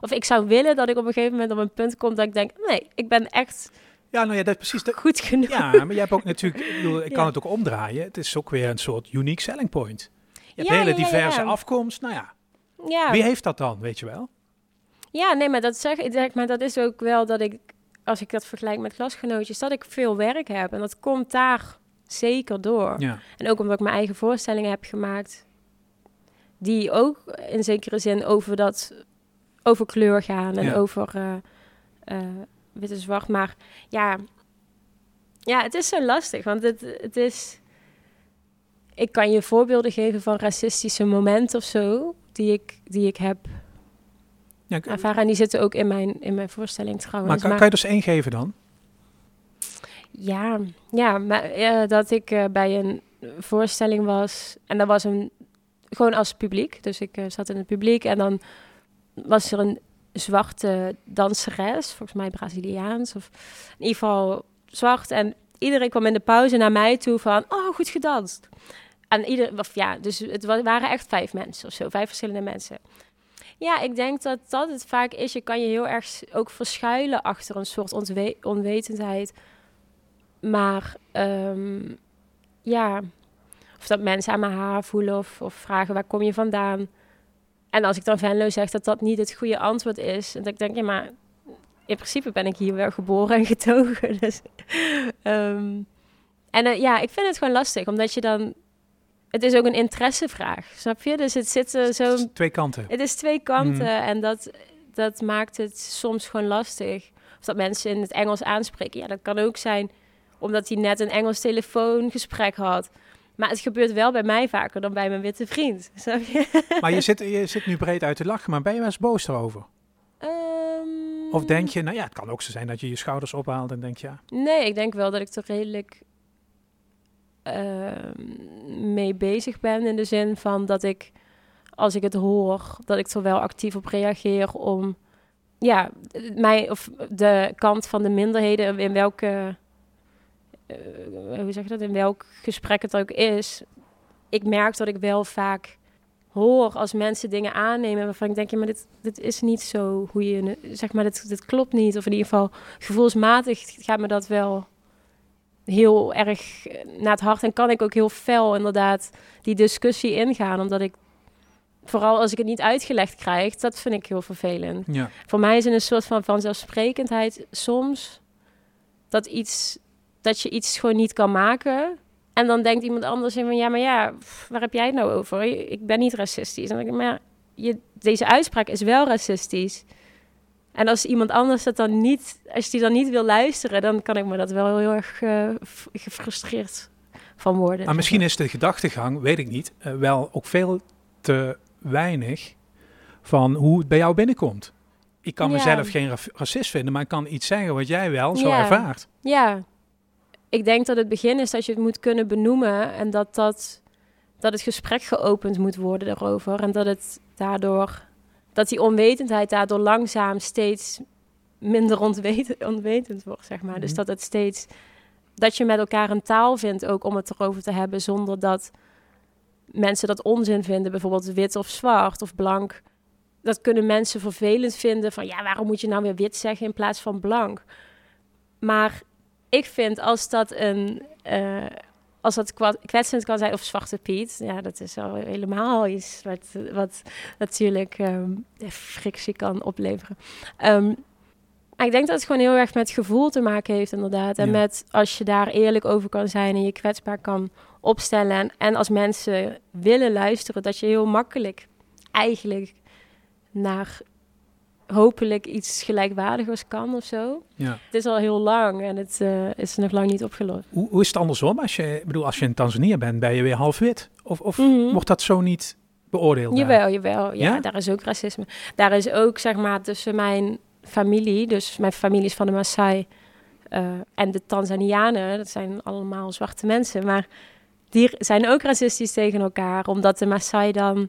Of ik zou willen dat ik op een gegeven moment op een punt kom dat ik denk... Nee, ik ben echt Ja, nou ja, dat is precies de, goed genoeg. Ja, maar jij hebt ook natuurlijk, ik, bedoel, ik kan het ook omdraaien. Het is ook weer een soort unique selling point. Je hebt Ja, hele ja, diverse afkomst. Nou ja, Ja. wie heeft dat dan, weet je wel? Ja, nee, maar dat zeg ik, zeg, maar dat is ook wel dat ik, als ik dat vergelijk met klasgenootjes, dat ik veel werk heb. En dat komt daar zeker door. Ja, En ook omdat ik mijn eigen voorstellingen heb gemaakt, die ook in zekere zin over dat, over kleur gaan en Ja. over eh, wit en zwart. Maar ja, ja, het is zo lastig, want het, het is, ik kan je voorbeelden geven van racistische momenten of zo, die ik, die ik heb ja ervaren. En die zitten ook in mijn, in mijn voorstelling trouwens. maar kan, kan je dus één geven dan? Ja, ja maar eh, dat ik eh, bij een voorstelling was en dat was een gewoon als publiek. Dus ik eh, zat in het publiek en dan was er een zwarte danseres, volgens mij Braziliaans of in ieder geval zwart. En iedereen kwam in de pauze naar mij toe van, oh, goed gedanst. En ieder, of ja, dus het wa- waren echt vijf mensen of zo, vijf verschillende mensen. Ja, ik denk dat dat het vaak is. Je kan je heel erg ook verschuilen achter een soort onwetendheid. Maar ehm, ja, of dat mensen aan mijn haar voelen of, of vragen waar kom je vandaan. En als ik dan Venlo zeg dat dat niet het goede antwoord is, en dat ik denk, ja, maar in principe ben ik hier wel geboren en getogen. Dus, ehm, en eh, ja, ik vind het gewoon lastig, omdat je dan, het is ook een interessevraag, snap je? Dus het zit er zo, Twee kanten. het is twee kanten Mhm. en dat, dat maakt het soms gewoon lastig. Of dat mensen in het Engels aanspreken. Ja, dat kan ook zijn omdat hij net een Engels telefoongesprek had. Maar het gebeurt wel bij mij vaker dan bij mijn witte vriend. Snap je? Maar je zit, je zit nu breed uit te lachen, maar ben je wel eens boos erover? Ehm, Of denk je, nou ja, het kan ook zo zijn dat je je schouders ophaalt en denk je, ja, Nee, ik denk wel dat ik er redelijk ehm, mee bezig ben. In de zin van dat ik, als ik het hoor, dat ik er wel actief op reageer om ja, mij of de kant van de minderheden in welke eh, hoe zeg je dat, in welk gesprek het ook is, ik merk dat ik wel vaak hoor als mensen dingen aannemen waarvan ik denk, ja, maar dit, dit is niet zo hoe je, zeg maar, dit, dit klopt niet. Of in ieder geval gevoelsmatig gaat me dat wel heel erg naar het hart en kan ik ook heel fel inderdaad die discussie ingaan, omdat ik vooral als ik het niet uitgelegd krijg, dat vind ik heel vervelend. Ja. Voor mij is het een soort van vanzelfsprekendheid soms dat iets dat je iets gewoon niet kan maken. En dan denkt iemand anders in van ja, maar ja, waar heb jij het nou over? Ik ben niet racistisch. En dan denk ik, maar je, deze uitspraak is wel racistisch. En als iemand anders dat dan niet, als die dan niet wil luisteren, dan kan ik me dat wel heel erg uh, gefrustreerd van worden. Maar misschien is de gedachtegang, weet ik niet, uh, wel ook veel te weinig van hoe het bij jou binnenkomt. Ik kan Ja. mezelf geen racist vinden, maar ik kan iets zeggen wat jij wel zo Ja. ervaart. Ja, ik denk dat het begin is dat je het moet kunnen benoemen en dat, dat, dat het gesprek geopend moet worden daarover. En dat het daardoor, dat die onwetendheid daardoor langzaam steeds minder ontweten, onwetend wordt, zeg maar. Dus Mhm. dat het steeds, dat je met elkaar een taal vindt ook om het erover te hebben, zonder dat mensen dat onzin vinden, bijvoorbeeld wit of zwart of blank. Dat kunnen mensen vervelend vinden van ja, waarom moet je nou weer wit zeggen in plaats van blank? Maar ik vind als dat een eh, als dat kwetsend kan zijn of zwarte piet, ja, dat is al helemaal iets wat, wat natuurlijk ehm, frictie kan opleveren. Ehm, maar ik denk dat het gewoon heel erg met gevoel te maken heeft, inderdaad. En Ja. met als je daar eerlijk over kan zijn en je kwetsbaar kan opstellen. En, en als mensen willen luisteren, dat je heel makkelijk eigenlijk naar hopelijk iets gelijkwaardigers kan of zo. Ja. Het is al heel lang en het eh, is nog lang niet opgelost. Hoe, hoe is het andersom? Als je, bedoel, als je in Tanzania bent, ben je weer half wit? Of, of Mhm. wordt dat zo niet beoordeeld? daar? Jawel, jawel. Ja, Ja? daar is ook racisme. Daar is ook, zeg maar, tussen mijn familie, dus mijn familie is van de Maasai eh, en de Tanzanianen, dat zijn allemaal zwarte mensen, maar die zijn ook racistisch tegen elkaar, omdat de Maasai dan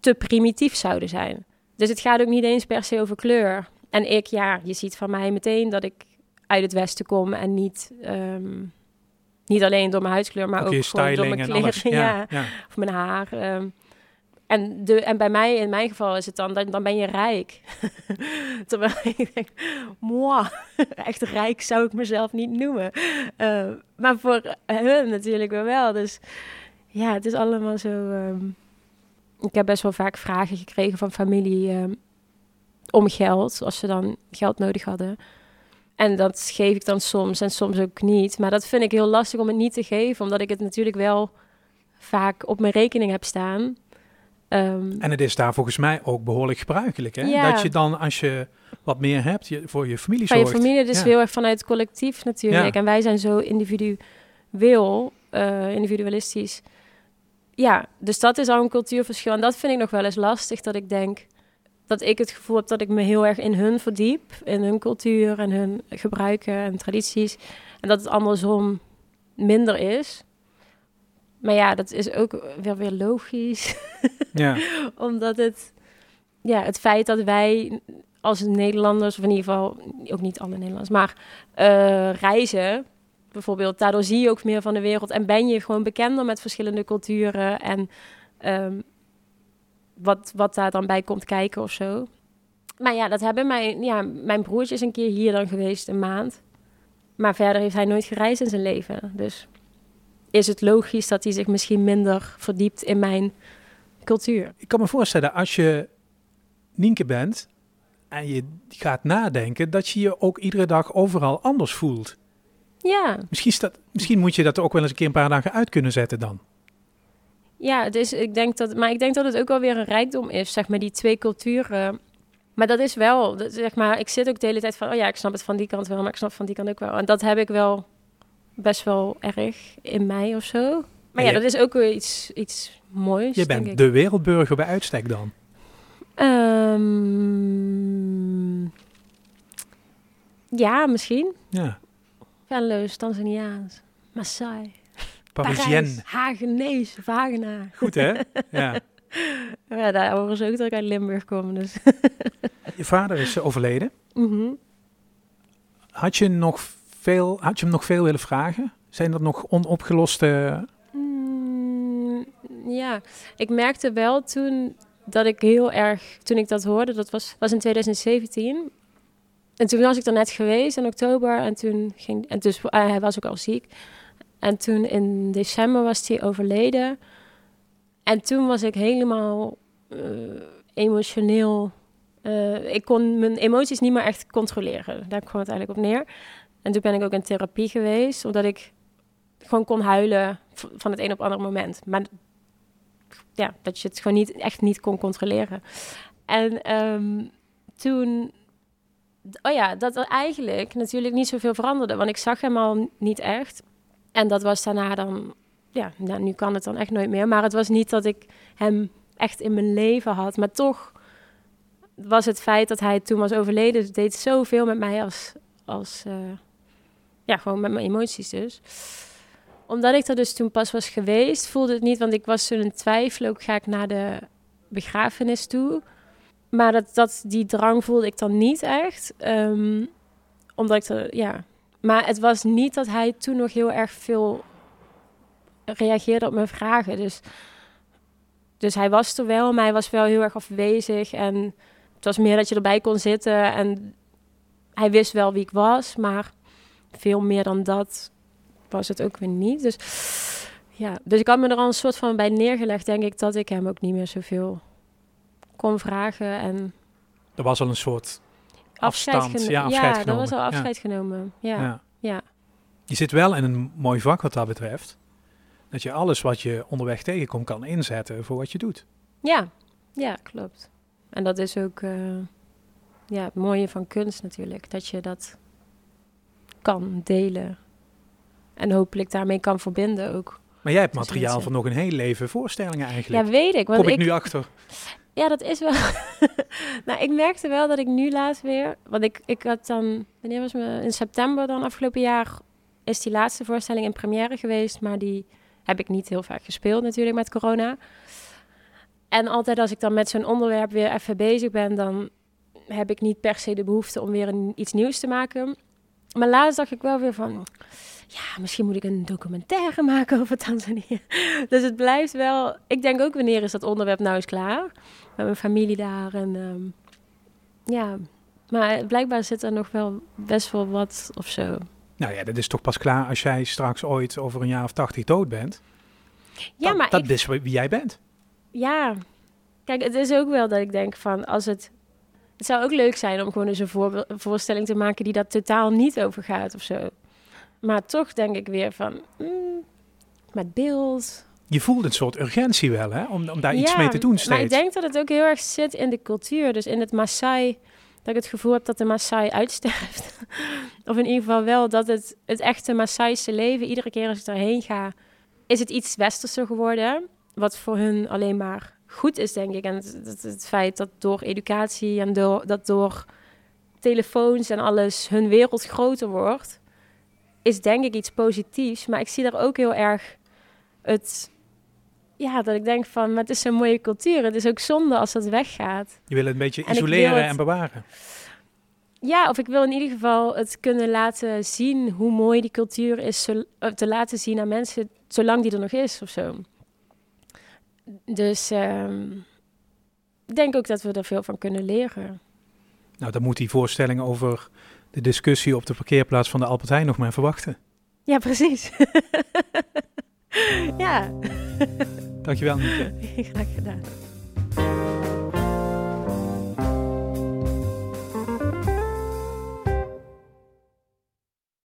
te primitief zouden zijn. Dus het gaat ook niet eens per se over kleur. En ik, ja, je ziet van mij meteen dat ik uit het westen kom en niet, ehm, niet alleen door mijn huidskleur, maar Ook gewoon door mijn en kleren. ja Ja, ja. of mijn haar. ehm. en, de, en bij mij, in mijn geval, is het dan, dan, dan ben je rijk. Terwijl ik denk, moi, echt rijk zou ik mezelf niet noemen. Eh, maar voor hun natuurlijk wel. Dus ja, het is allemaal zo... ehm, ik heb best wel vaak vragen gekregen van familie ehm, om geld, als ze dan geld nodig hadden. En dat geef ik dan soms en soms ook niet. Maar dat vind ik heel lastig om het niet te geven, omdat ik het natuurlijk wel vaak op mijn rekening heb staan. Ehm, En het is daar volgens mij ook behoorlijk gebruikelijk. Hè? Ja. Dat je dan, als je wat meer hebt, je, voor je familie van je zorgt. familie, dus Ja. heel erg vanuit het collectief natuurlijk. Ja. En wij zijn zo individueel, eh, individualistisch. Ja, dus dat is al een cultuurverschil. En dat vind ik nog wel eens lastig, dat ik denk dat ik het gevoel heb dat ik me heel erg in hun verdiep, in hun cultuur en hun gebruiken en tradities. En dat het andersom minder is. Maar ja, dat is ook weer, weer logisch. Ja. Omdat het, ja, het feit dat wij als Nederlanders, of in ieder geval ook niet alle Nederlanders, maar eh, reizen, bijvoorbeeld, daardoor zie je ook meer van de wereld en ben je gewoon bekender met verschillende culturen en ehm, wat, wat daar dan bij komt kijken of zo. Maar ja, dat hebben mijn, ja, mijn broertje is een keer hier dan geweest, een maand. Maar verder heeft hij nooit gereisd in zijn leven. Dus is het logisch dat hij zich misschien minder verdiept in mijn cultuur. Ik kan me voorstellen, als je Nienke bent en je gaat nadenken, dat je je ook iedere dag overal anders voelt. Ja, Misschien, staat, misschien moet je dat ook wel eens een keer een paar dagen uit kunnen zetten dan. ja het is, ik denk dat, maar ik denk dat het ook wel weer een rijkdom is, zeg maar, die twee culturen. Maar dat is wel, dat, zeg maar, ik zit ook de hele tijd van, oh ja, ik snap het van die kant wel, maar ik snap het van die kant ook wel. En dat heb ik wel best wel erg in mij of zo. Maar ja, dat is ook weer iets, iets moois, Je bent de wereldburger bij uitstek dan. Ehm, ja, misschien. Ja, Venlo's, Tanzaniaans, Maasai, Parisienne. Parijs, Hagenees of Hagenaar. Goed hè? Ja. Ja, daar horen ze ook dat ik uit Limburg kom, dus... Je vader is eh, overleden. Mhm. Had je, nog veel, had je hem nog veel willen vragen Zijn er nog onopgeloste... Mm, ja, ik merkte wel toen dat ik heel erg, toen ik dat hoorde, dat was, was in 2017. En toen was ik er net geweest in oktober en toen ging, en dus uh, hij was ook al ziek. En toen in december was hij overleden. En toen was ik helemaal uh, emotioneel. Uh, ik kon mijn emoties niet meer echt controleren. Daar kwam het eigenlijk op neer. En toen ben ik ook in therapie geweest, omdat ik gewoon kon huilen van het een op het andere moment. Maar ja, dat je het gewoon niet, echt niet kon controleren. En um, toen, oh ja, dat er eigenlijk natuurlijk niet zoveel veranderde, want ik zag hem al niet echt. En dat was daarna dan, ja, nou, nu kan het dan echt nooit meer. Maar het was niet dat ik hem echt in mijn leven had, maar toch was het feit dat hij toen was overleden, het deed zoveel met mij als, als uh, ja, gewoon met mijn emoties dus omdat ik er dus toen pas was geweest, voelde het niet, want ik was toen in twijfel, ook ga ik naar de begrafenis toe. Maar dat, dat, die drang voelde ik dan niet echt. Um, omdat ik ja. Maar het was niet dat hij toen nog heel erg veel reageerde op mijn vragen. Dus, dus hij was er wel, maar hij was wel heel erg afwezig. En het was meer dat je erbij kon zitten. En hij wist wel wie ik was, maar veel meer dan dat was het ook weer niet. Dus ja, dus ik had me er al een soort van bij neergelegd, denk ik, dat ik hem ook niet meer zoveel kon vragen. En er was al een soort afstand. Ja, afscheid ja, genomen. er was al afscheid ja. genomen. Ja. ja. ja. Je zit wel in een mooi vak wat dat betreft. Dat je alles wat je onderweg tegenkomt kan inzetten voor wat je doet. Ja, ja klopt. En dat is ook uh, ja, het mooie van kunst natuurlijk. Dat je dat kan delen en hopelijk daarmee kan verbinden ook. Maar jij hebt materiaal voor nog een heel leven voorstellingen eigenlijk. Ja, weet ik. Want Kom ik, ik nu achter? Ja, dat is wel. nou, ik merkte wel dat ik nu laatst weer. Want ik, ik had dan. Wanneer was me? In september dan afgelopen jaar. Is die laatste voorstelling in première geweest. Maar die heb ik niet heel vaak gespeeld, natuurlijk, met corona. En altijd als ik dan met zo'n onderwerp weer even bezig ben. dan heb ik niet per se de behoefte om weer iets nieuws te maken. Maar laatst dacht ik wel weer van ja, misschien moet ik een documentaire maken over Tanzania. Dus het blijft wel. Ik denk ook wanneer is dat onderwerp nou eens klaar? Met mijn familie daar en um, ja. Maar blijkbaar zit er nog wel best wel wat of zo. Nou ja, dat is toch pas klaar als jij straks ooit over een jaar of tachtig dood bent. Ja, dat, maar dat ik, is wie jij bent. Ja, kijk, het is ook wel dat ik denk van als het. Het zou ook leuk zijn om gewoon eens een, voor, voorstelling te maken die dat totaal niet over gaat of zo. Maar toch denk ik weer van, mm, met beeld. Je voelt een soort urgentie wel, hè? Om, om daar iets mee te doen steeds. Maar ik denk dat het ook heel erg zit in de cultuur. Dus in het Maasai, dat ik het gevoel heb dat de Maasai uitsterft. of in ieder geval wel dat het, het echte Maasaise leven, iedere keer als ik erheen ga, is het iets westerser geworden. Wat voor hun alleen maar goed is, denk ik. En het, het, het feit dat door educatie en door, dat door telefoons en alles hun wereld groter wordt is denk ik iets positiefs. Maar ik zie daar ook heel erg het... Ja, dat ik denk van, maar het is een mooie cultuur. Het is ook zonde als dat weggaat. Je wil het een beetje en isoleren het, en bewaren. Ja, of ik wil in ieder geval het kunnen laten zien hoe mooi die cultuur is. Zo, te laten zien aan mensen, zolang die er nog is of zo. Dus um, ik denk ook dat we er veel van kunnen leren. Nou, dan moet die voorstelling over de discussie op de parkeerplaats van de Albert Heijn nog maar verwachten. Ja, precies. ja. Dankjewel, Nieke. Graag gedaan.